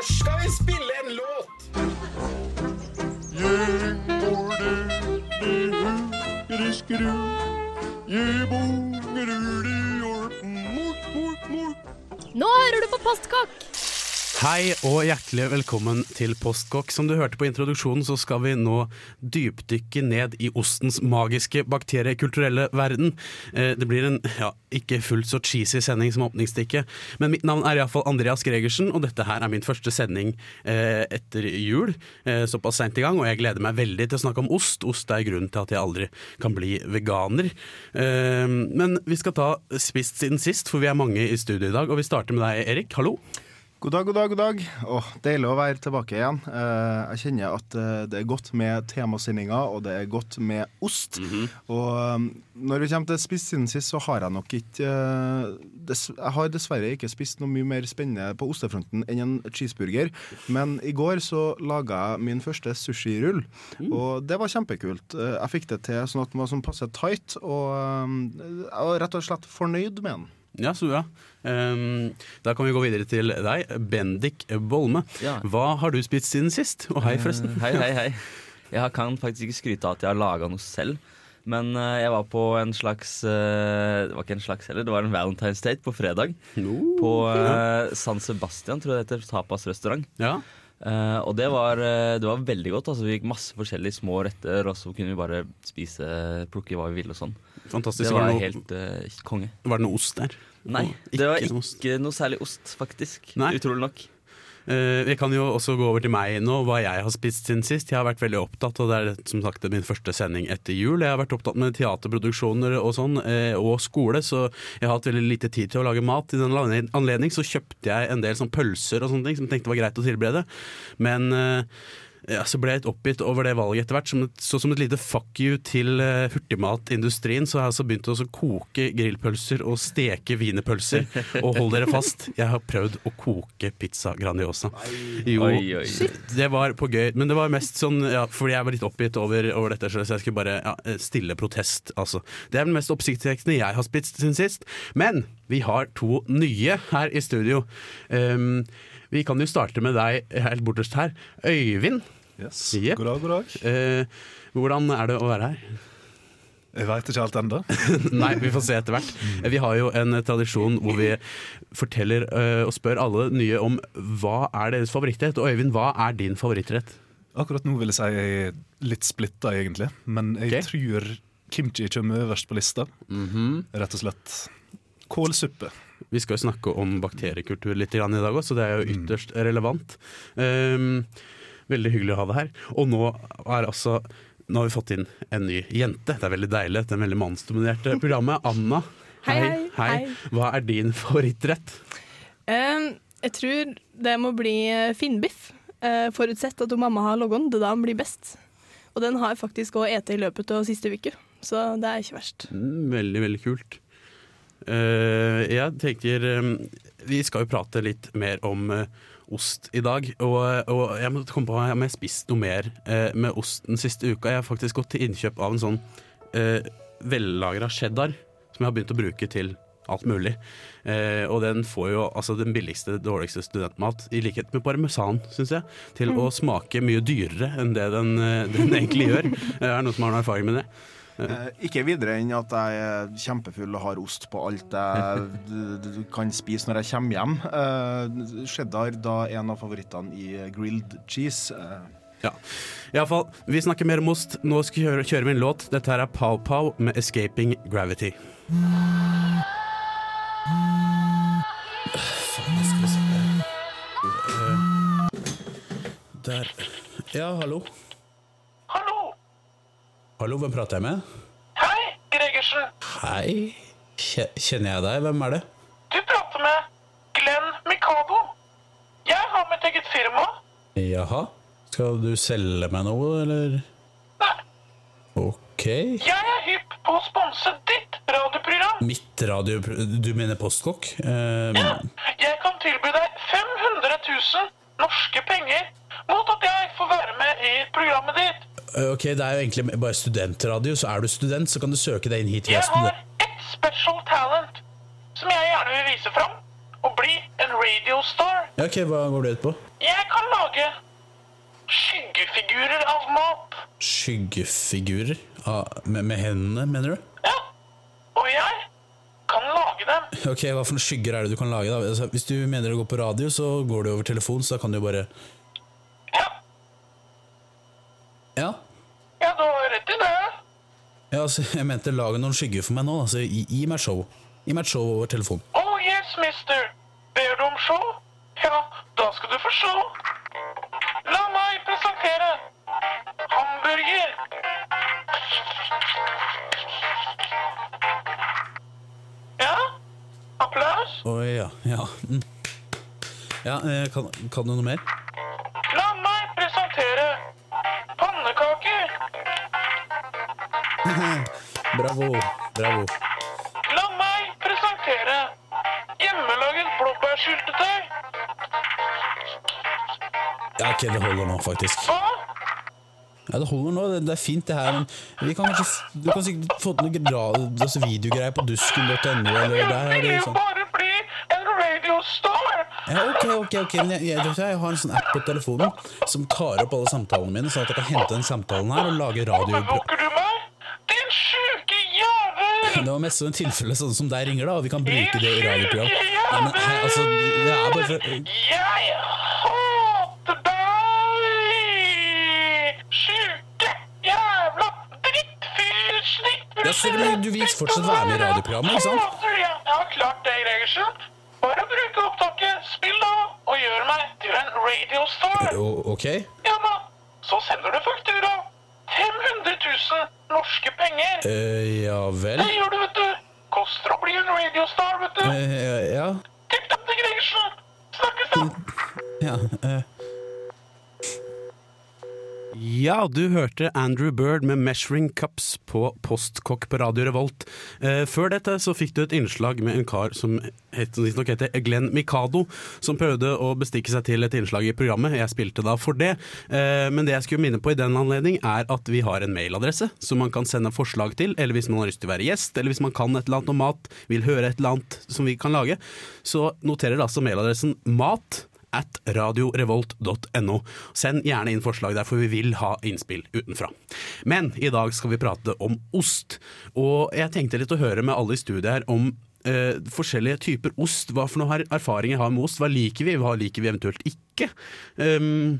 Først skal vi spille en låt. Nå hører du på Postkokk! Hei og hjertelig velkommen til Postkokk. Som du hørte på introduksjonen, så skal vi nå dypdykke ned i ostens magiske bakteriekulturelle verden. Eh, Det blir en ja, ikke fullt så cheesy sending som åpningsstikket, men mitt navn er iallfall Andreas Gregersen, og dette her er min første sending eh, etter jul. eh, Såpass seint i gang, og jeg gleder meg veldig til å snakke om ost. Ost er grunnen til at jeg aldri kan bli veganer. Men vi skal ta spist siden sist, for vi er mange i studio i dag, og vi starter med deg, Erik. Hallo. God dag, god dag, god dag. Åh, deilig å være tilbake igjen. Eh, jeg kjenner at eh, det er godt med temasendinger, og det er godt med ost. Og um, når vi kommer til spist siden sist, så har jeg nok ikke eh, Jeg har dessverre ikke spist noe mye mer spennende på ostefronten enn en cheeseburger. Men i går så laga jeg min første sushirull, og det var kjempekult. Eh, jeg fikk det til sånn at den var sånn passe tight, og um, jeg var rett og slett fornøyd med den. Ja, så bra. Um, da kan vi gå videre til deg, Bendik Bolme. Ja. Hva har du spist siden sist? Og hei, forresten. Uh, Hei, hei, hei. Jeg kan faktisk ikke skryte av at jeg har laga noe selv. Men uh, jeg var på en slags uh, Det var ikke en slags heller, det var en Valentine's Date på fredag. På eh, San Sebastian, tror jeg det heter. Tapasrestaurant. Ja. Uh, og det var, det var veldig godt. Altså, vi gikk masse forskjellige små retter, og så kunne vi bare spise, plukke hva vi ville og sånn. Fantastisk. Det Var var noe, helt uh, konge. var det noe ost der? Nei, Og det var ikke noe særlig ost, faktisk. Nei. Utrolig nok. Eh, vi kan jo også gå over til meg nå, hva jeg har spist siden sist. Jeg har vært veldig opptatt, og det er som sagt min første sending etter jul. Jeg har vært opptatt med teaterproduksjoner og sånn, eh, og skole, så jeg har hatt veldig lite tid til å lage mat. I den anledning så kjøpte jeg en del sånn pølser og sånne ting som jeg tenkte var greit å tilberede. Men eh, ja, så ble jeg litt oppgitt over det valget etter hvert. Som et, så som et lite fuck you til uh, hurtigmatindustrien, så har jeg altså begynt å koke grillpølser og steke wienerpølser. og hold dere fast, jeg har prøvd å koke pizza Grandiosa. Jo, Oi, oi. det var på gøy, men det var mest sånn ja, fordi jeg var litt oppgitt over, over dette, så jeg skulle bare ja, stille protest, altså. Det er den mest oppsiktsvekkende jeg har spist siden sist. Men vi har to nye her i studio. Um, vi kan jo starte med deg helt bortest her. Øyvind. Yes. Yep. God dag, god dag. Eh, hvordan er det å være her? Jeg veit ikke alt ennå. Nei, vi får se etter hvert. Vi har jo en tradisjon hvor vi forteller uh, og spør alle nye om hva er deres favorittrett. Og Øyvind, hva er din favorittrett? Akkurat nå vil jeg si jeg er litt splitta, egentlig. Men jeg okay. tror kimchi kommer øverst på lista. Rett og slett kålsuppe. Vi skal jo snakke om bakteriekultur litt i dag òg, så det er jo ytterst relevant. Um, veldig hyggelig å ha deg her. Og nå er altså Nå har vi fått inn en ny jente. Det er veldig deilig. Det er veldig mannsdominerte programmet. Anna, Hei, hei, hei. Hva er din favorittrett? Em, jeg tror det må bli eh, finnbiff, Uh, forutsett at mamma har logget. Det da blir best. Og den har jeg faktisk òg ete i løpet av siste uke, så det er ikke verst. Mm, veldig, veldig kult. Uh, jeg tenker um, Vi skal jo prate litt mer om eh, ost i dag. Og, og jeg må komme på om jeg har spist noe mer eh, med ost den siste uka. Jeg har faktisk gått til innkjøp av en sånn eh, vellagra cheddar som jeg har begynt å bruke til alt mulig. Eh, og den får jo altså den billigste, dårligste studentmat, i likhet med parmesan, syns jeg, til å smake mye dyrere enn det den, eh, den egentlig gjør. Er noen som har noen erfaring med det? Eh, ikke videre enn at jeg er kjempefull og har ost på alt jeg kan spise når jeg kommer hjem. Eh, cheddar da en av favorittene i grilled cheese. Eh, Ja. Iallfall, vi snakker mer om ost. Nå skal vi kjøre, kjøre min låt. Dette her er Pow Pow med 'Escaping Gravity'. Eh, Der. Ja. Hallo! Hallo, hvem prater jeg med? Hei, Gregersen. Hei. Kjenner jeg deg? Hvem er det? Du prater med Glenn Mikado. Jeg har mitt eget firma. Jaha. Skal du selge meg noe, eller? Nei, Ok. jeg er hypp på å sponse ditt radioprogram. Mitt radioprogram? Du mener postkokk? Eh, Jeg kan tilby deg 500 000 norske penger mot at jeg får være med i programmet ditt. Ok, det er jo egentlig bare studentradio, så er du student, så kan du søke deg inn hit. Jeg har ett special talent som jeg gjerne vil vise fram. Og bli en radiostar. Ja, ok, hva går det ut på? Jeg kan lage skyggefigurer av mat. Skyggefigurer? Ah, med, med hendene, mener du? Ja, og jeg kan lage dem. Ok, Hva for noen skygger er det du kan lage? da? Altså, hvis du mener å gå på radio, så går du over telefon, så da kan du jo bare Ja. ja du har rett i det. ja altså, jeg mente lage noen skygger for meg nå. Altså, gi, gi meg show. Gi meg et show over telefon. Oh yes, mister. Ber du om show? Ja, da skal du få show. La meg presentere hamburger. Ja, applaus. Å ja. Ja. Mm. ja eh, kan, kan du noe mer? Bravo. Bravo. La meg presentere hjemmelaget blåbærsyltetøy. Ja, ok, det holder nå, faktisk. Hva? Ja, Det holder nå, det, det er fint det her, men vi kan kanskje Du kan sikkert få til noe gra, altså videogreier på dusken.no Jeg vil jo Sånn. bare bli en radiostar. Ja, ok, ok, ok, men jeg, jeg, jeg har en sånn app på telefonen som tar opp alle samtalene mine, sånn at jeg kan hente den samtalen her og lage radio. Overvåker du meg? Din sjuke som en tilfelle sånn som deg ringer, da, og vi kan bruke det i radioprogram. Nei, men hei, altså, det er bare for Jeg hater deg! Sjuke jævla drittfyrsnitt! Ja, så du vil fortsatt være med i radioprogrammet, ikke sant? Jeg. Ja, klart det, Gregersen. Bare bruke opptaket, spill da, og gjør meg til en radiostar. Ok? Ja da, så sender du faktura. 500 000 norske penger. Uh, ja vel? Det gjør du, vet du. Koster å bli en radiostar, vet du. Uh, ja, Tipp topp til Gregersen. Snakkes da. ja eh. Ja, du hørte Andrew Bird med 'Measuring Cups' på Postkokk på Radio Revolt. Eh, før dette så fikk du et innslag med en kar som het, visstnok heter Glenn Mikado, som prøvde å bestikke seg til et innslag i programmet. Jeg spilte da for det. Eh, men det jeg skulle minne på i den anledning, er at vi har en mailadresse som man kan sende forslag til, eller hvis man har lyst til å være gjest, eller hvis man kan et eller annet om mat, vil høre et eller annet som vi kan lage, så noterer altså mailadressen mat at radiorevolt.no. Send gjerne inn forslag der, for vi vil ha innspill utenfra. Men i dag skal vi prate om ost. Og jeg tenkte litt å høre med alle i studiet her om Uh, forskjellige typer ost. Hva for noen erfaringer har med ost? Hva liker vi, hva liker vi eventuelt ikke? Um,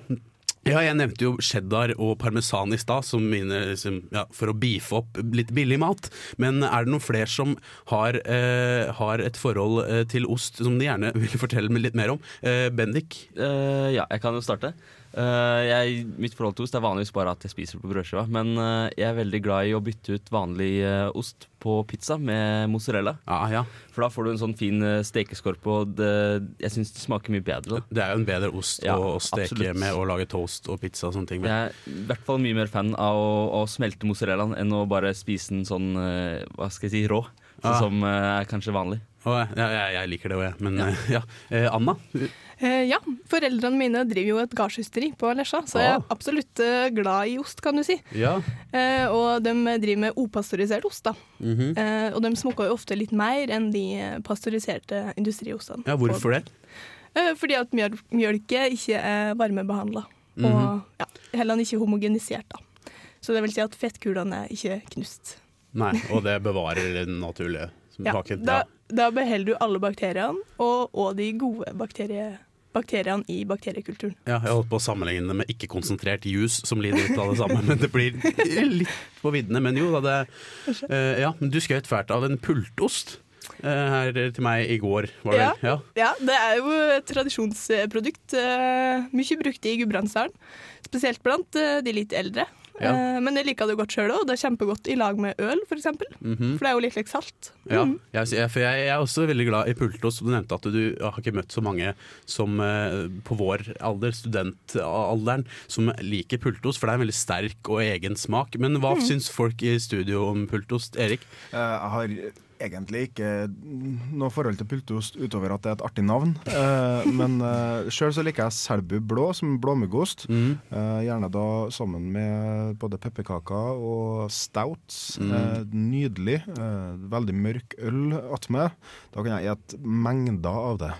ja, jeg nevnte jo cheddar og parmesan i stad, liksom, ja, for å beefe opp litt billig mat. Men er det noen flere som har, eh, har et forhold eh, til ost som de gjerne vil fortelle litt mer om? Eh, Bendik? Eh, ja, jeg kan jo starte. Eh, jeg, mitt forhold til ost er vanligvis bare at jeg spiser det på brødskiva. Men uh, jeg er veldig glad i å bytte ut vanlig uh, ost på pizza med mozzarella. Ah, ja. For da får du en sånn fin uh, stekeskorpe, og det, jeg syns det smaker mye bedre. Da. Det er jo en bedre ost Ja, å steke absolutt. med og lage toast og pizza og sånne ting med. Jeg er i hvert fall mye mer fan av å, å smelte mozzarellaen enn å bare spise den sånn hva skal jeg si, rå. Sånn Ah. som er kanskje vanlig. Oh, jeg, jeg, jeg liker det òg, jeg. Men ja. Anna? Eh, ja, foreldrene mine driver jo et gardshysteri på Lesja, så jeg er Ah. absolutt eh, glad i ost, kan du si. Ja. Eh, og de driver med opasteurisert ost, da. Mm -hmm. og de smaker jo ofte litt mer enn de pastoriserte pasteuriserte industriostene. ja, hvorfor det? Fordi at mjøl mjølket ikke er varmebehandla, Mhm. og ja, heller ikke homogenisert, da. Så det vil si at fettkulene er ikke knust. Nei, og det bevarer den naturlige Ja, da, Ja. da beholder du alle bakteriene, og, og de gode bakterie, bakteriene i bakteriekulturen. Ja, jeg holdt på å sammenligne det med ikke-konsentrert juice, som lider ut av det samme. Men det blir litt på viddene. Men jo da, det uh, Ja, men du skjøt fælt av en pultost eh, her til meg i går, var det Ja. vel? Ja. Ja, det er jo et tradisjonsprodukt. eh, mye brukt i Gudbrandsdalen. Spesielt blant de litt eldre. Ja. Eh, men jeg liker det godt sjøl òg. Det er kjempegodt i lag med øl, f.eks. For, Mhm. for det er jo litt like salt. Ja, Mhm. jeg, for jeg, jeg er også veldig glad i pultost. Du nevnte at du har ikke møtt så mange som eh, på vår alder, studentalderen, som liker pultost, for det er en veldig sterk og egen smak. Men hva Mm. syns folk i studio om pultost, Erik? Eh, Jeg har egentlig ikke noe forhold til pultost utover at det er et artig navn. Uh, men uh, sjøl så liker jeg Selbu blå som blåmuggost. Mm. Uh, gjerne da sammen med både pepperkaker og stouts. Mm. Uh, nydelig. Eh, veldig mørk øl attmed. Da kan jeg spise mengder av det,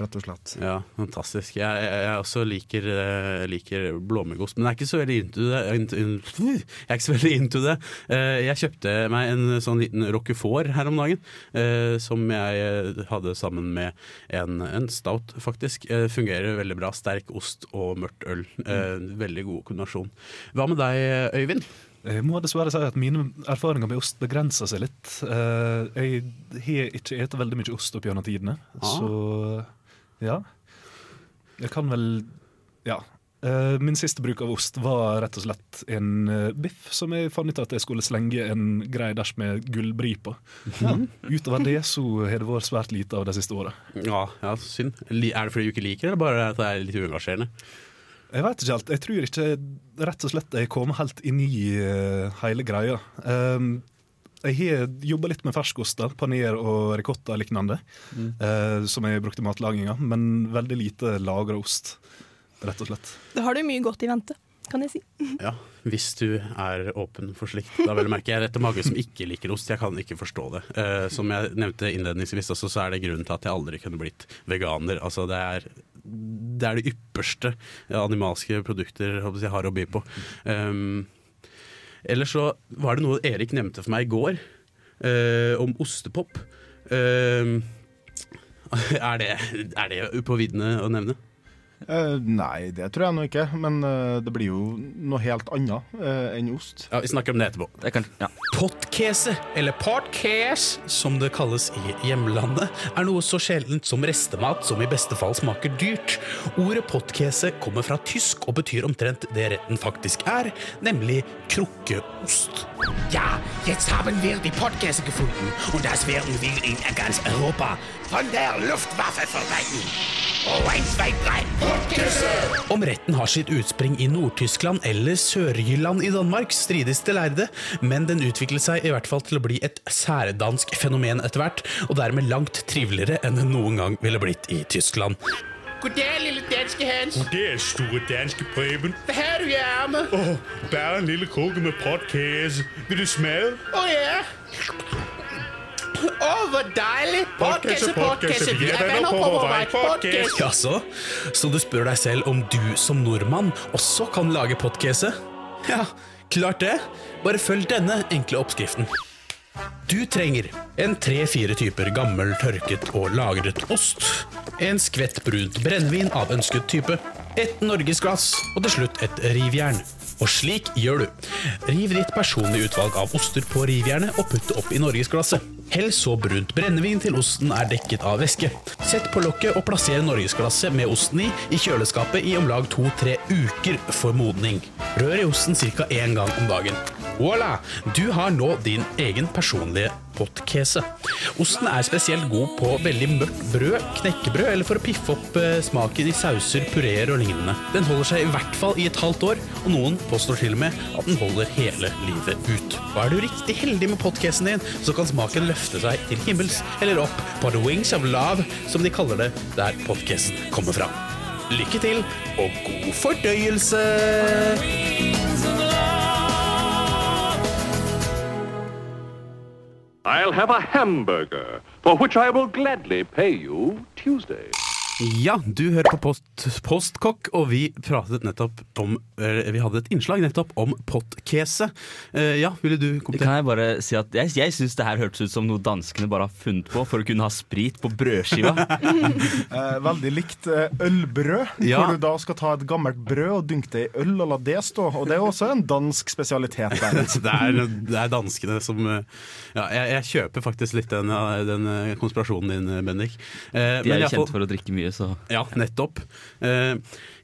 rett og slett. Ja, fantastisk. Jeg, jeg, jeg også liker, eh, liker blåmuggost, men jeg er ikke så veldig into det. Jeg er ikke så veldig into det. Eh, Jeg kjøpte meg en sånn liten roquefort her om dagen, eh, som jeg eh, hadde sammen med en, en stout, faktisk. Eh, Fungerer veldig bra. Sterk ost og mørkt øl. Eh, Veldig god kombinasjon. Hva med deg, Øyvind? Jeg må dessverre si at mine erfaringer med ost begrenser seg litt. Eh, jeg har ikke spist veldig mye ost opp gjennom tidene, Ah. så ja. Jeg kan vel Ja. Eh, min siste bruk av ost var rett og slett en eh, biff som jeg fant ut at jeg skulle slenge en grei dæsj med gullbri på. Utover det så har det vært svært lite av de siste åra. Ja, ja, synd. Er det fordi du ikke liker det, eller bare at det er litt uengasjerende? Jeg vet ikke helt. Jeg tror ikke rett og slett jeg kom helt inn i eh, hele greia. Um, jeg har jobba litt med ferskoster, paner og ricotta og lignende, eh, som jeg brukte i matlaginga, men veldig lite lagra ost, rett og slett. Da har du mye godt i vente, kan jeg si. Ja, hvis du er åpen for slikt. Da vel merker jeg dette mange som ikke liker ost. Jeg kan ikke forstå det. Eh, som jeg nevnte innledningsvis, også, så er det grunnen til at jeg aldri kunne blitt veganer. Altså, det er det er de ypperste animalske produkter jeg har å by på. Um, ellers så var det noe Erik nevnte for meg i går, eh, om ostepop. Um, er, det, er det på å nevne? Uh, nei, det tror jeg nå ikke. Men uh, det blir jo noe helt annet uh, enn ost. Ja, Vi snakker om det etterpå. Det kan, ja. Pottkese, eller podcast, som det kalles i hjemlandet, er noe så sjeldent som restemat som i beste fall smaker dyrt. Ordet potkese kommer fra tysk og betyr omtrent det retten faktisk er, nemlig krukkeost. Ja, jetzt haben wir die Podkäse gefunden und das werden wir in ganz Europa von der Luftwaffe verbreiten. Oh, eins, zwei, drei, Potkese! Om retten har sitt utspring i Nord-Tyskland eller Sør-Jylland i Danmark, strides det lærde, men den utviklet seg i hvert fall til å bli et særdansk fenomen etter hvert, og dermed langt triveligere enn det noen gang ville blitt i Tyskland. Goddag, lille danske Hans. God dag, store danske Preben. Hva har du i armen? Åh, bare en lille krukke med potkage. Vil du smake? Å oh, ja. Å, oh, hvor deilig! Podcasse, podcasse. Vi er venner på vår vei. Podcasse. Jaså, så du spør deg selv om du som nordmann også kan lage podkese? Ja, klart det. Bare følg denne enkle oppskriften. Du trenger en tre-fire typer gammel, tørket og lagret ost, en skvett brunt brennevin av ønsket type, et norgesglass og til slutt et rivjern. Og slik gjør du. Riv ditt personlige utvalg av oster på rivjernet og putt det opp i norgesglasset. Hell så brunt brennevin til osten er dekket av væske. Sett på lokket og plasser norgesglasset med osten i i kjøleskapet i om lag to-tre uker for modning. Rør i osten ca. én gang om dagen. Voilà! Du har nå din egen personlige pottkese. Osten er spesielt god på veldig mørkt brød, knekkebrød eller for å piffe opp eh, smaken i sauser, pureer og lignende. Den holder seg i hvert fall i et halvt år, og noen påstår til og med at den holder hele livet ut. Og er du riktig heldig med pottkesen din, så kan smaken løfte seg til himmels eller opp på the wings of love, som de kaller det der pottkesen kommer fra. Lykke til, og god fordøyelse! I'll have a hamburger, for which I will gladly pay you Tuesday. Ja, du hører på Post, Postkokk, og vi pratet nettopp om Vi hadde et innslag nettopp om pottkese. Eh, ja, ville du kommentere? Kan jeg bare si at jeg, jeg syns det her hørtes ut som noe danskene bare har funnet på for å kunne ha sprit på brødskiva. Eh, veldig likt eh, ølbrød, Ja. hvor du da skal ta et gammelt brød og dynke det i øl og la det stå. Og det er også en dansk spesialitet der. Det er, det er danskene som Ja, jeg, jeg kjøper faktisk litt den, den konspirasjonen din, Bendik. Eh, De er jo kjent for å drikke mye, så Ja, nettopp. Eh,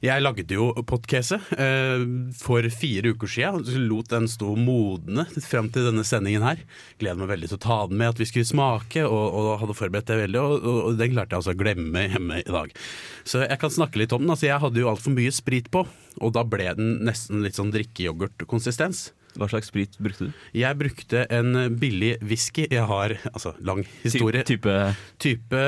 jeg lagde jo pottkese eh, for fire uker siden. Lot den stå modne frem til denne sendingen her. Gleder meg veldig til å ta den med, at vi skulle smake, og, og hadde forberedt det veldig. Og, og, og den klarte jeg altså å glemme hjemme i dag. Så jeg kan snakke litt om den. Altså, jeg hadde jo altfor mye sprit på, og da ble den nesten litt sånn drikkeyoghurtkonsistens. Hva slags sprit brukte du? Jeg brukte en billig whisky. Jeg har altså lang historie. Ty type Type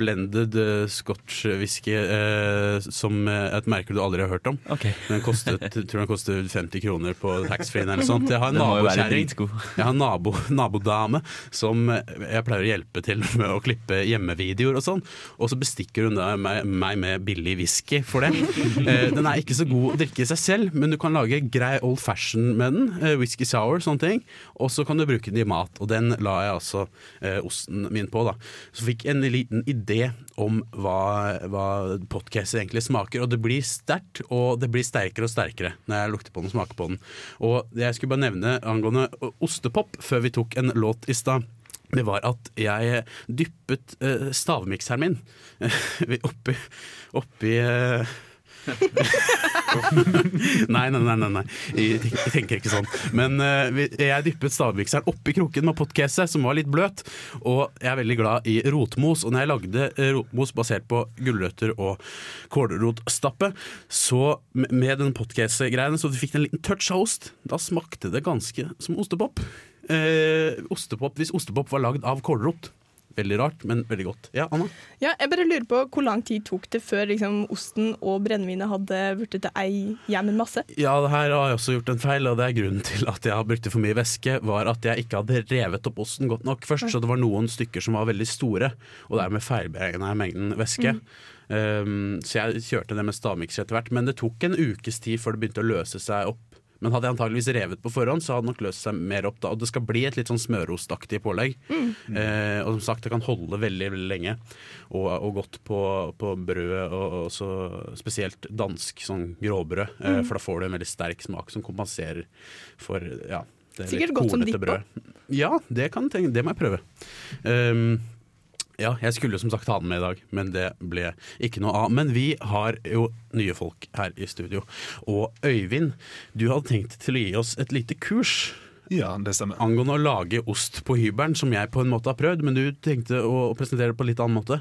blended eh, scotch whisky eh, som eh, et merke du aldri har hørt om. Okay. Den kostet, tror den kostet 50 kroner på taxfree eller noe sånt. Jeg har en nabokjerring. Jeg har en nabo, nabodame som eh, jeg pleier å hjelpe til med å klippe hjemmevideoer og sånn. Og så bestikker hun meg, meg med billig whisky for det. Eh, Den er ikke så god å drikke i seg selv, men du kan lage grei old fashion med den. Eh, Whisky sour, sånne ting. Og så kan du bruke den i mat. Og den la jeg altså eh, osten min på, da. Så fikk jeg en liten idé om hva, hva podcaster egentlig smaker. Og det blir sterkt, og det blir sterkere og sterkere når jeg lukter på den og smaker på den. Og jeg skulle bare nevne angående ostepop før vi tok en låt i stad. Det var at jeg dyppet eh, stavmikseren min eh, oppi, oppi eh, nei, nei, nei, nei, nei. Jeg, tenk- jeg tenker ikke sånn. Men uh, jeg dyppet stavmikseren oppi kroken med pottkese, som var litt bløt. Og jeg er veldig glad i rotmos. Og når jeg lagde eh, rotmos basert på gulrøtter og kålrotstappe, så med den pottkese-greiene, så du fikk en liten touch av ost, da smakte det ganske som ostepop. Uh, ostepop hvis ostepop var lagd av kålrot. Veldig rart, men veldig godt. Ja, Anna? Ja, jeg bare lurer på Hvor lang tid tok det før liksom, osten og brennevinet hadde blitt til ei jevn masse? Ja, det her har jeg også gjort en feil, og det er grunnen til at jeg brukte for mye væske, var at jeg ikke hadde revet opp osten godt nok først, så det var noen stykker som var veldig store, og dermed feilberegna jeg mengden væske. Um, så jeg kjørte det med stavmikser etter hvert, men det tok en ukes tid før det begynte å løse seg opp. Men hadde jeg antageligvis revet på forhånd, så hadde det nok løst seg mer opp da. Og det skal bli et litt sånn smørostaktig pålegg. Eh, og som sagt, det kan holde veldig, veldig lenge. Og, og godt på, på brødet, og, og så spesielt dansk sånn gråbrød. Eh, for da får du en veldig sterk smak som kompenserer for ja, det Sikkert godt som dipp. Ja, det, kan, det må jeg prøve. Um, ja, jeg skulle som sagt ha den med i dag, men det ble ikke noe av. Men vi har jo nye folk her i studio. Og Øyvind, du hadde tenkt til å gi oss et lite kurs Ja, det stemmer. angående å lage ost på hybelen, som jeg på en måte har prøvd, men du tenkte å presentere det på en litt annen måte.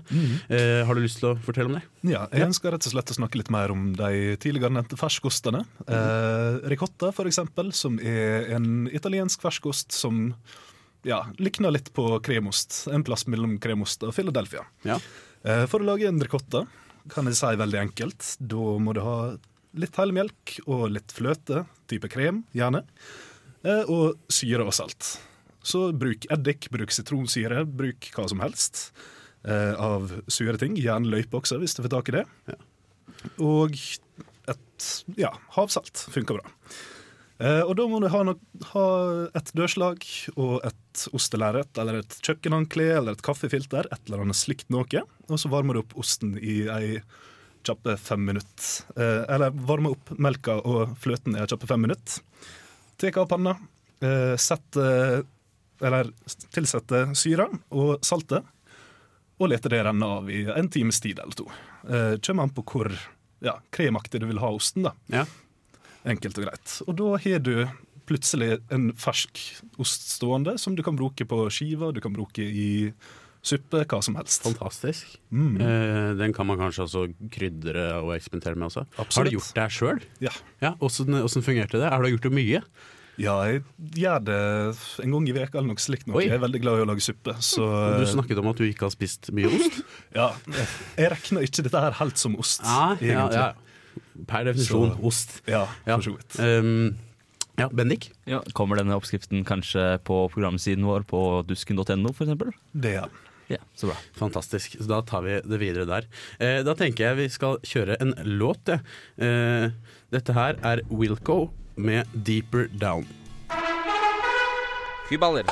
Eh, har du lyst til å fortelle om det? Ja, jeg ønsker rett og slett å snakke litt mer om de tidligere nevnte ferskostene. Eh, ricotta, for eksempel, som er en italiensk ferskost som ja, likner litt på kremost. En plass mellom kremost og Philadelphia. Ja. Eh, for å lage en ricotta kan jeg si veldig enkelt. Da må du ha litt helmelk og litt fløte, type krem, gjerne. Eh, og syre og salt. Så bruk eddik, bruk sitronsyre, bruk hva som helst eh, av sure ting. Gjerne løype også, hvis du får tak i det. Og et ja, havsalt funker bra. Eh, og da må du ha, ha et dørslag og et ostelerret eller et kjøkkenhåndkle eller et kaffefilter, et eller annet slikt noe. Og så varmer du opp osten i ei kjappe fem minutter. Eh, eller varme opp melka og fløten i ei kjappe fem minutter. Tar av panna, eh, sette Eller tilsette syra og saltet, og leter det renne av i en times tid eller to. Kommer an på hvor ja, kremaktig du vil ha osten. da. Ja. Enkelt og greit. Og da har du plutselig en fersk ost stående som du kan bruke på skiver, du kan bruke i suppe, hva som helst. Fantastisk. Mm. Eh, den kan man kanskje også krydre og eksperimentere med også. Absolutt. Har du gjort det sjøl? Ja. Ja, åssen fungerte det? Har du gjort det mye? ja, jeg gjør det en gang i veka eller noe slikt. Noe. Jeg er veldig glad i å lage suppe. Så Du snakket om at du ikke har spist mye ost. ja, jeg regner ikke dette her helt som ost, ja, ja, ja. Per definisjon Så- ost. Ja, Ja. for så vidt. Um, ja, Bendik? Ja, kommer denne oppskriften kanskje på programsiden vår på dusken.no, f.eks.? Det ja den. Ja, så bra. Fantastisk. Så da tar vi det videre der. Eh, da tenker jeg vi skal kjøre en låt, jeg. Eh, dette her er Wilco med 'Deeper Down'. Kyballer.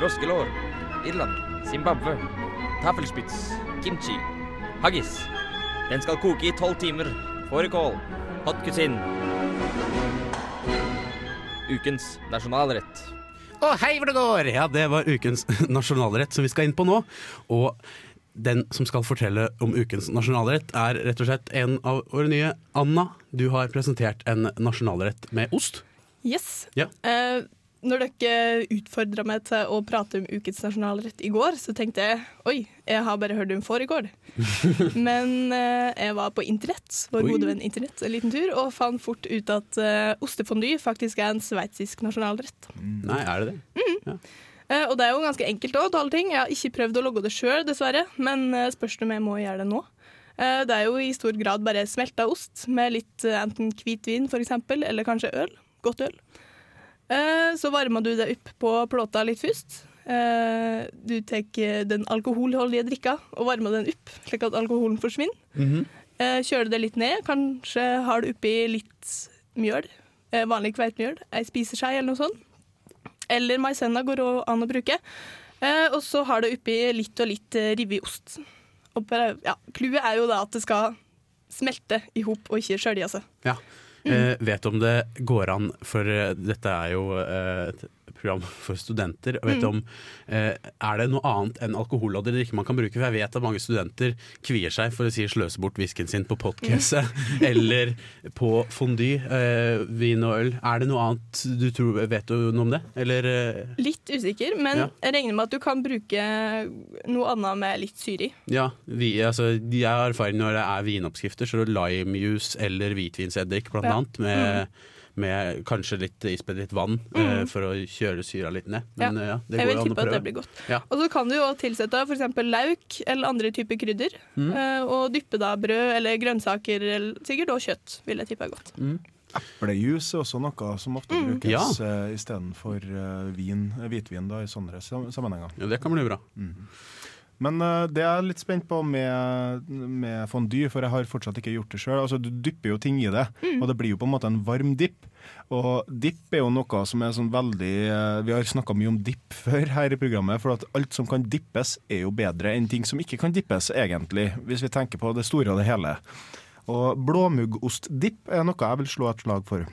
Froskelår. Irland. Zimbabwe. Tafelspitz. Kimchi. Haggis. Den skal koke i tolv timer. Fårikål. Hot cuisine. Ukens nasjonalrett. Å, hei hvor det går! Ja, det var ukens nasjonalrett som vi skal inn på nå. Og den som skal fortelle om ukens nasjonalrett, er rett og slett en av våre nye. Anna, du har presentert en nasjonalrett med ost. Yes. Ja. Eh, når dere utfordra meg til å prate om ukens nasjonalrett i går, så tenkte jeg oi, jeg har bare hørt om fårikål. Men eh, jeg var på internett, vår gode venn internett, en liten tur, og fant fort ut at uh, ostefondy faktisk er en sveitsisk nasjonalrett. Nei, er det det? Eh, og det er jo ganske enkelt òg, alle ting. Jeg har ikke prøvd å logge det sjøl, dessverre, men uh, spørs om jeg må gjøre det nå. Eh, det er jo i stor grad bare smelta ost med litt eh, enten hvitvin f.eks., eller kanskje øl. Godt øl. Eh, så varmer du det opp på plata litt først. Eh, du tar den alkoholholdige drikka og varmer den opp, slik at alkoholen forsvinner. Eh, kjøler det litt ned. Kanskje har du oppi litt mjøl. Eh, vanlig kveitmjøl. Ei spiseskje eller noe sånt. Eller maisenna går òg an å bruke. Eh, og så har du oppi litt og litt eh, revet ost. Og ja, Clouet er jo da at det skal smelte i hop og ikke skjølje seg. Ja. Eh, vet om det går an, for eh, dette er jo eh, et program for studenter. Mm. om, eh, er det noe annet enn alkoholholdig drikke man kan bruke? For jeg vet at mange studenter kvier seg for å si sløse bort whiskyen sin på potcaset eller på fondy, eh, vin og øl. Er det noe annet du tror, vet du noe om det? Eller eh, Litt usikker, men Ja. jeg regner med at du kan bruke noe annet med litt syre i. Ja, vi, altså, jeg har erfaring når det er vinoppskrifter, så er det limejuice eller hvitvinseddik blant Ja. annet, med, med kanskje litt ispedd litt vann eh, for å kjøre syra litt ned. Men Ja. eh, ja, det jeg går vil an å tippe at det blir godt. Ja. Og så kan du jo tilsette f.eks. lauk eller andre typer krydder. Mm. eh, Og dyppe da brød eller grønnsaker, eller sikkert også kjøtt, vil jeg tippe er godt. Eplejus er også noe som ofte Mm. brukes Ja. uh, istedenfor uh, vin, hvitvin da, i sånne sam- sammenhenger. Ja, det kan bli bra. Men uh, det er jeg litt spent på med, med fondue, for jeg har fortsatt ikke gjort det sjøl. Altså, du dypper jo ting i det, og det blir jo på en måte en varm dipp. Og dipp er jo noe som er sånn veldig uh, Vi har snakka mye om dipp før her i programmet, for at alt som kan dippes, er jo bedre enn ting som ikke kan dippes, egentlig, hvis vi tenker på det store og det hele. Og blåmuggostdipp er noe jeg vil slå et slag for.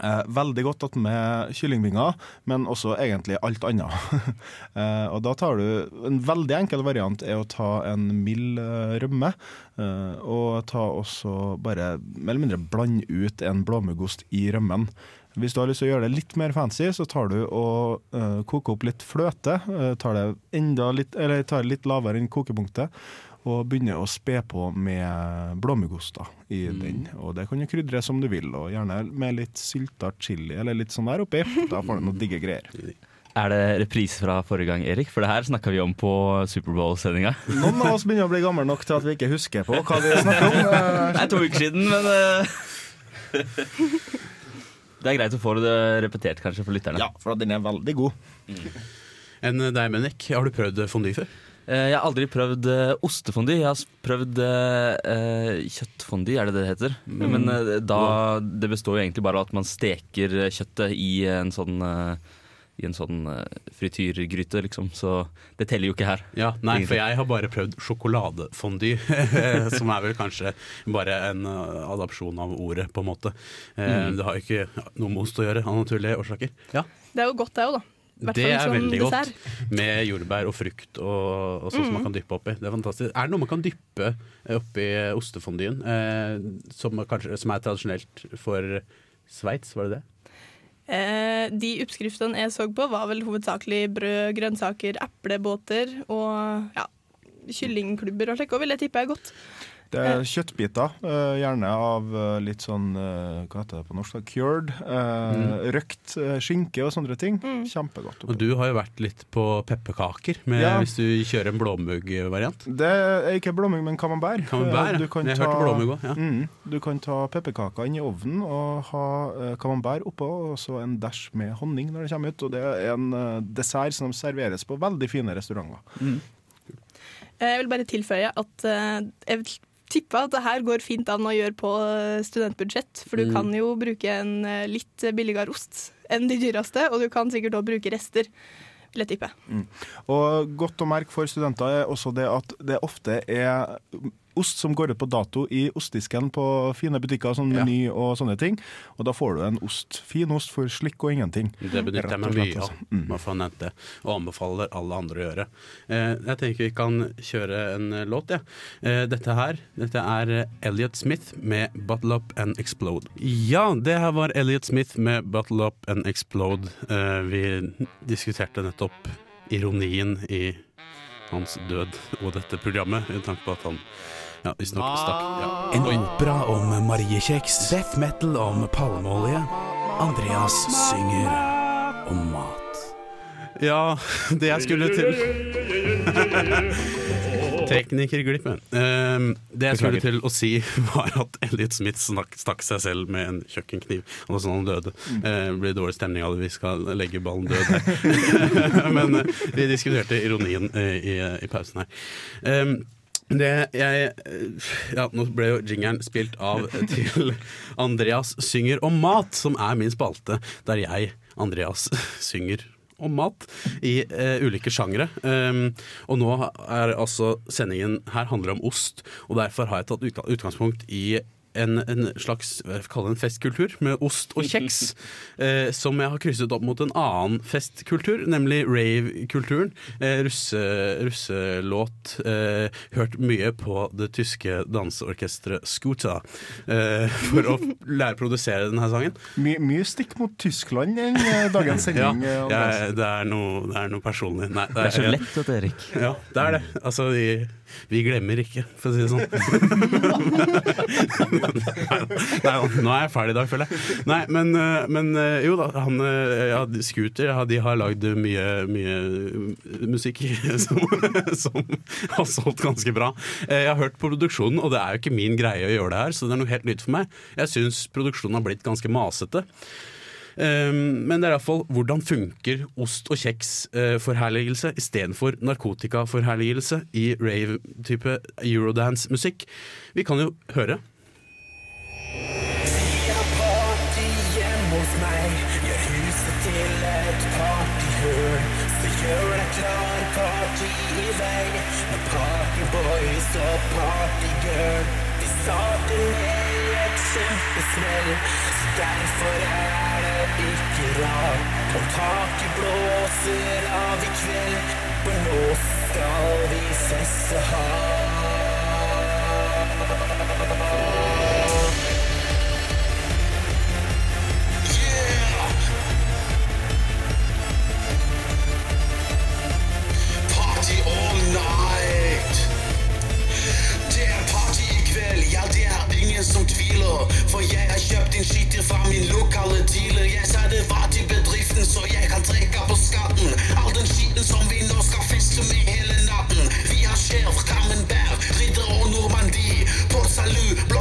Eh, veldig godt tatt med kyllingvinger, men også egentlig alt annet. eh, og da tar du En veldig enkel variant er å ta en mild eh, rømme, eh, og ta også bare mer eller mindre blande ut en blåmuggost i rømmen. Hvis du har lyst til å gjøre det litt mer fancy, så tar du og eh, koker opp litt fløte. eh, tar det enda litt, eller tar litt lavere enn kokepunktet. Og begynner å spe på med blåmuggoster i den. Og det kan du krydre som du vil, og gjerne med litt sylta chili eller litt sånn der oppi. Da får du noen digge greier. Er det reprise fra forrige gang, Erik? For det her snakka vi om på Superbowl-sendinga. Noen av oss begynner å bli gamle nok til at vi ikke husker på hva vi snakker om. Eh, Det er to uker siden, men eh, Det er greit å få det repetert, kanskje, for lytterne. Ja, for den er veldig god. Enn deg, Menek, har du prøvd fondy før? Eh, Jeg har aldri prøvd uh, ostefondy. Jeg har prøvd uh, kjøttfondy, er det det heter. heter. Men uh, da, det består jo egentlig bare av at man steker eh, kjøttet i en sånn uh, i en sånn eh, frityrgryte, liksom. Så det teller jo ikke her. Ja, nei, for jeg har bare prøvd sjokoladefondy, som er vel kanskje bare en adopsjon av ordet, på en måte. Eh, Mm. Det har jo ikke noe med ost å gjøre, av naturlige årsaker. Ja, Det er jo godt, det òg, da. Det er veldig dessert. godt. Med jordbær og frukt og, og sånn som man kan dyppe oppi. Det er fantastisk. Er det noe man kan dyppe oppi ostefondyen, eh, som, kanskje, som er tradisjonelt for Sveits, var det det? Eh, de oppskriftene jeg så på, var vel hovedsakelig brød, grønnsaker, eplebåter og ja, kyllingklubber og slikt. og vil jeg tippe er godt. Det er kjøttbiter, eh, gjerne av eh, litt sånn eh, Hva heter det på norsk? Cured. Mm. Røkt eh, skinke og sånne ting. Kjempegodt. Og du har jo vært litt på pepperkaker, Ja. hvis du kjører en blåmugg-variant. Det er ikke blåmugg, men camembert. Camembert, Eh, ja. Jeg hørte blåmugg også, ja. Mm, du kan ta pepperkaker inn i ovnen og ha eh, camembert oppå, og så en dash med honning når det kommer ut. Og det er en eh, dessert som serveres på veldig fine restauranter. Jeg vil bare tilføye at eh, tippe at det her går fint an å gjøre på eh, studentbudsjett. For du Mm. kan jo bruke en eh, litt billigere ost enn de dyreste, og du kan sikkert òg bruke rester, vil jeg tippe. Og godt å merke for studenter er også det at det ofte er ost som går ut på dato i ostdisken på fine butikker sånn Ja. Meny og sånne ting. Og da får du en ost, fin ost for slikk og ingenting. Det benytter jeg meg mye av, altså. Mm. bare for å det, og anbefaler alle andre å gjøre. Eh, jeg tenker vi kan kjøre en eh, låt, jeg. Eh, dette her dette er eh, Elliot Smith med 'Bottle Up and Explode'. Ja, det her var Elliot Smith med 'Bottle Up and Explode'. Eh, vi diskuterte nettopp ironien i hans død og dette programmet, i tanke på at han ja, visstnok stakk. Ja. En opera om mariekjeks. Death metal om palmeolje. Andreas synger om mat. Ja, det jeg skulle til Teknikerglippen. Ehm, det jeg skulle til å si, var at Elliot Smith snak, stakk seg selv med en kjøkkenkniv. Og sånn han døde. Eh, Det blir dårlig stemning av det, vi skal legge ballen død her. Men eh, vi diskuterte ironien eh, i, i pausen her. Ehm, det jeg Ja, nå ble jo jingeren spilt av til Andreas synger om mat, som er min spalte, der jeg, Andreas, synger om mat i eh, ulike sjangre. Um, og nå er altså sendingen her handler om ost, og derfor har jeg tatt utgangspunkt i en, en slags det, en festkultur med ost og kjeks, eh, som jeg har krysset opp mot en annen festkultur, nemlig rave-kulturen. Eh, russe, russelåt. Eh, hørt mye på det tyske danseorkesteret Scooter eh, for å lære å produsere denne sangen. My, mye stikk mot Tyskland i dagens sending. ja, Andreas. jeg, det, er noe, det er noe personlig. Nei, Det er så lett, vet du, Erik. Ja, det er det. Altså, vi, vi glemmer ikke, for å si det sånn. Nei, nå er jeg ferdig i dag, føler jeg. Nei, men, eh, men eh, jo da, han eh, ja, Scooter ja, de har lagd mye, mye musikk som, som har solgt ganske bra. Jeg har hørt på produksjonen, og det er jo ikke min greie å gjøre det her, så det er noe helt nytt for meg. Jeg syns produksjonen har blitt ganske masete. Um, men det er iallfall hvordan funker ost og kjeks-forherligelse istedenfor narkotikaforherligelse i rave-type eurodance-musikk. Vi kan jo høre. Så derfor er det ikke rart om taket blåser av i kveld. For nå skal vi feste hardt. Som tviler. For jeg har kjøpt inn skitter fra min lokale dealer. Jeg sa det var til bedriften, så jeg kan trekke på skatten. All den skitten som vi nå skal feste med hele natten. Vi har skjerf, camembert, ridder og normandie. Port Salut, Blå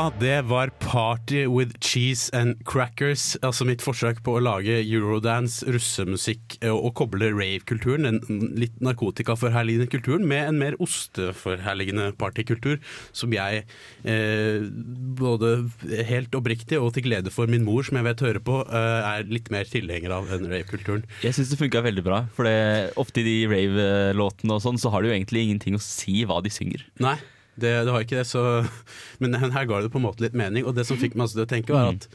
Ja, det var Party with Cheese and Crackers. Altså mitt forsøk på å lage eurodance, russemusikk eh, og, og koble rave-kulturen, den litt narkotikaforherligende kulturen, med en mer osteforherligende partykultur, som jeg eh, både helt oppriktig og til glede for min mor, som jeg vet hører på, eh, er litt mer tilhenger av enn rave-kulturen. Jeg syns det funka veldig bra. For det, ofte i de rave-låtene og sånn, så har det jo egentlig ingenting å si hva de synger. Nei, det, det har ikke det, så Men her ga det på en måte litt mening. Og det som fikk meg til å tenke, var at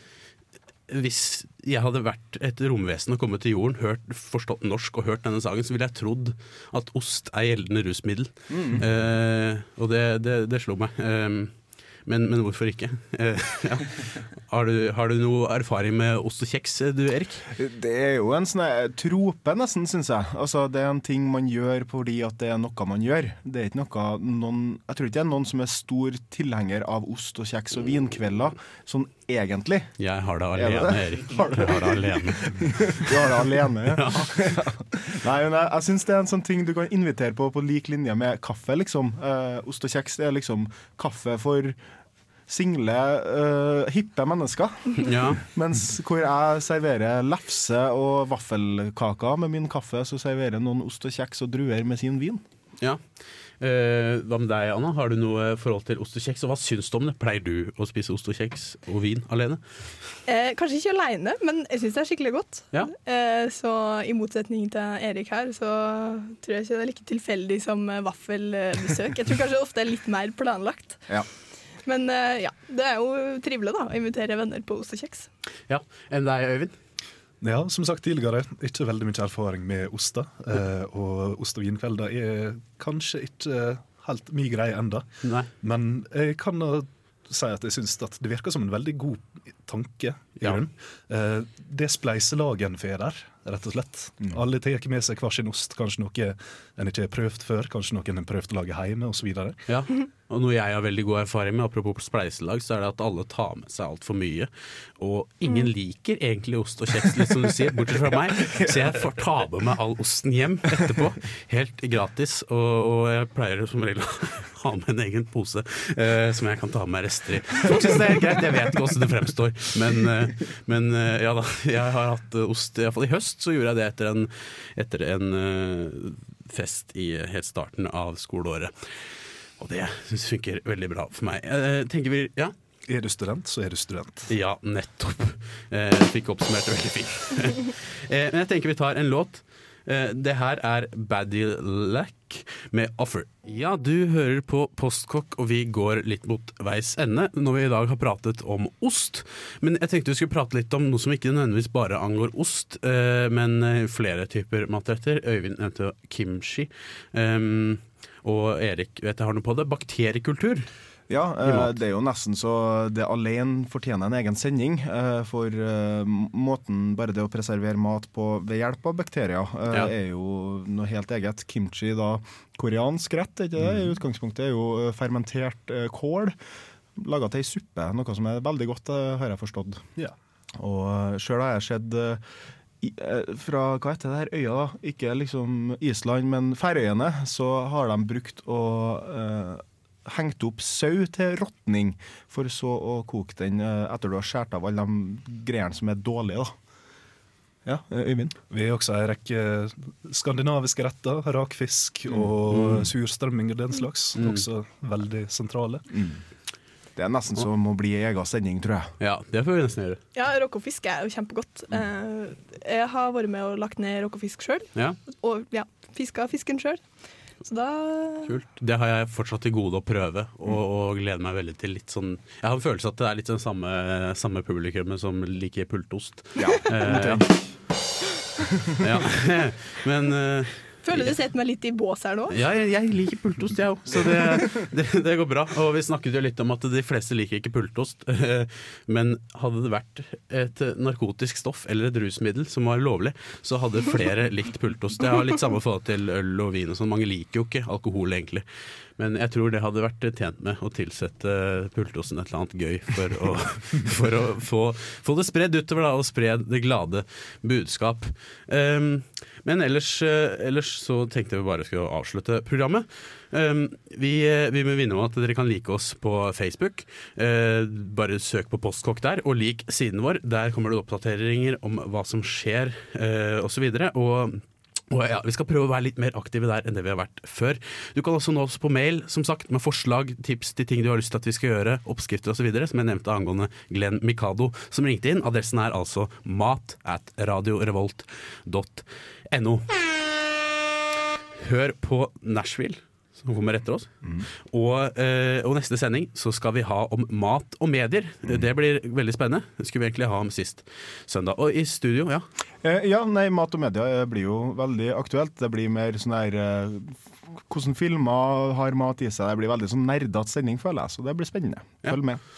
hvis jeg hadde vært et romvesen og kommet til jorden, hørt, forstått norsk og hørt denne sangen, så ville jeg trodd at ost er gjeldende rusmiddel. Eh, og det, det, det slo meg. Eh, men, men hvorfor ikke? Eh, ja. har, du, har du noe erfaring med ost og kjeks, du Erik? Det er jo en sånn trope, nesten, syns jeg. Altså, det er en ting man gjør fordi at det er noe man gjør. Det er ikke noe noen, Jeg tror ikke det er noen som er stor tilhenger av ost og kjeks og vinkvelder, sånn egentlig. Jeg har det alene, det? Erik. Har du Jeg har det alene. Du har det alene, ja. Nei, men jeg, jeg syns det er en sånn ting du kan invitere på på lik linje med kaffe, liksom. Eh, ost og kjeks er liksom kaffe for single, uh, hippe mennesker. Ja. Mens hvor jeg serverer lefse og vaffelkaker med min kaffe, så serverer noen ost og kjeks og druer med sin vin. Ja. Eh, hva med deg, Anna? Har du noe forhold til ost og kjeks? Og hva syns du om det? Pleier du å spise ost og kjeks og vin alene? Eh, kanskje ikke alene, men jeg syns det er skikkelig godt. Ja. Eh, så i motsetning til Erik her, så tror jeg ikke det er like tilfeldig som eh, vaffelbesøk. Jeg tror kanskje det ofte er litt mer planlagt. Ja. Men eh, ja, det er jo trivelig da, å invitere venner på ost og kjeks. Ja. Enn deg, Øyvind? Ja, som sagt tidligere, ikke veldig mye erfaring med oster. Eh, og ost- og vinkvelder er kanskje ikke helt min greie enda. Nei. Men jeg kan si at jeg syns at det virker som en veldig god tanke. i Ja. grunn. Eh, det spleiselaget en får der, rett og slett. Alle tar med seg hver sin ost. Kanskje noe en ikke har prøvd før, kanskje noen en har prøvd å lage hjemme osv. Ja. Og noe jeg har veldig god erfaring med, apropos spleiselag, så er det at alle tar med seg altfor mye. Og ingen liker egentlig ost og kjeks, litt som du sier, bortsett fra meg. Så jeg får ta med meg all osten hjem etterpå, helt gratis. Og, og jeg pleier som regel å ha med en egen pose uh, som jeg kan ta med rester i. Folk syns det er greit, jeg vet ikke hvordan det fremstår, men, uh, men uh, ja da. Jeg har hatt ost, iallfall i høst så gjorde jeg det etter en, etter en eh, fest i helt starten av skoleåret. Og det synes jeg funker veldig bra for meg. Eh, tenker vi, ja? Er du student, så er du student. Ja, nettopp. Eh, fikk oppsummert det veldig fint. eh, men jeg tenker vi tar en låt. Eh, det her er Baddilack med 'Offer'. Ja, du hører på Postkokk, og vi går litt mot veis ende når vi i dag har pratet om ost. Men jeg tenkte vi skulle prate litt om noe som ikke nødvendigvis bare angår ost, eh, men eh, flere typer matretter. Øyvind nevnte kimchi. Um, og Erik vet jeg har noe på det. Bakteriekultur. Ja, eh, det er jo nesten så det alene fortjener en egen sending. eh, For eh, måten bare det å preservere mat på ved hjelp av bakterier Ja. er jo noe helt eget. Kimchi, da koreansk rett, ikke det? Mm. I utgangspunktet er jo fermentert kål laga til ei suppe, noe som er veldig godt, har jeg forstått. Ja. Og sjøl har jeg sett fra hva heter det her øya, da? Ikke liksom Island, men Færøyene, så har de brukt å hengt opp sau til råtning, for så å koke den eh, etter du har skåret av alle de greiene som er dårlige. da. Ja, eh, Øyvind? Vi har også en rekke skandinaviske retter. Rakfisk og surstrømming og den slags. Mm. Også veldig sentrale. Det er nesten som å bli i egen sending, tror jeg. Ja, det får vi nesten gjøre. Ja, Roccofisk er jo kjempegodt. Eh, jeg har vært med og lagt ned roccofisk sjøl, Ja, og ja, fiska fisken sjøl. Så da kult. Det har jeg fortsatt til gode å prøve, og, og gleder meg veldig til litt sånn Jeg har en følelse at det er litt sånn samme, samme publikummet som liker pultost. Ja, Eh, ja. ja. Men eh, Føler du setter meg litt i bås her nå. Ja, jeg, jeg liker pultost, jeg òg, så det, det, det går bra. Og vi snakket jo litt om at de fleste liker ikke pultost. Men hadde det vært et narkotisk stoff eller et rusmiddel som var lovlig, så hadde flere likt pultost. Jeg har litt samme forhold til øl og vin og sånn. Mange liker jo ikke alkohol, egentlig. Men jeg tror det hadde vært tjent med å tilsette Pultosen et eller annet gøy for å, for å få, få det spredd utover da, og spre det glade budskap. Um, men ellers, eh, ellers, så tenkte jeg vi bare skulle avslutte programmet. Um, vi, vi må vinne om at dere kan like oss på Facebook. Uh, bare søk på Postkokk der, og lik siden vår. Der kommer det oppdateringer om hva som skjer, uh, osv. Og og ja, Vi skal prøve å være litt mer aktive der enn det vi har vært før. Du kan også nå oss på mail som sagt, med forslag, tips til ting du har lyst til at vi skal gjøre, oppskrifter osv., som jeg nevnte angående Glenn Mikado, som ringte inn. Adressen er altså mat at radiorevolt.no. Hør på Nashville som kommer etter oss. Mm. Og, eh, og, neste sending så skal vi ha om mat og medier. Mm. Det blir veldig spennende. Det skulle vi egentlig ha om sist søndag. Og i studio, ja. Eh, ja, nei, mat og media eh, blir jo veldig aktuelt. Det blir mer sånn der eh, Hvordan filmer har mat i seg. Det blir veldig sånn nerdete sending, føler jeg. Så det blir spennende. Følg ja. med.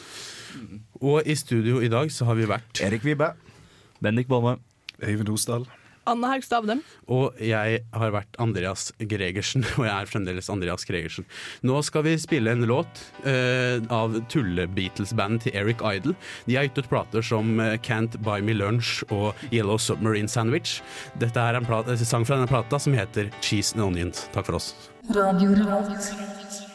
Og i studio i dag så har vi vært Erik Vibe. Bendik Bolme. Øyvind Osdal. Anne Haugstad Avdem. Og jeg har vært Andreas Gregersen, og jeg er fremdeles Andreas Gregersen. Nå skal vi spille en låt uh, av tulle-Beatles-bandet til Eric Idle. De har gitt ut plater som uh, Can't Buy Me Lunch og Yellow Submarine Sandwich. Dette er en plate, sang fra denne plata som heter Cheese and Onions. Takk for oss. Radio Revolt.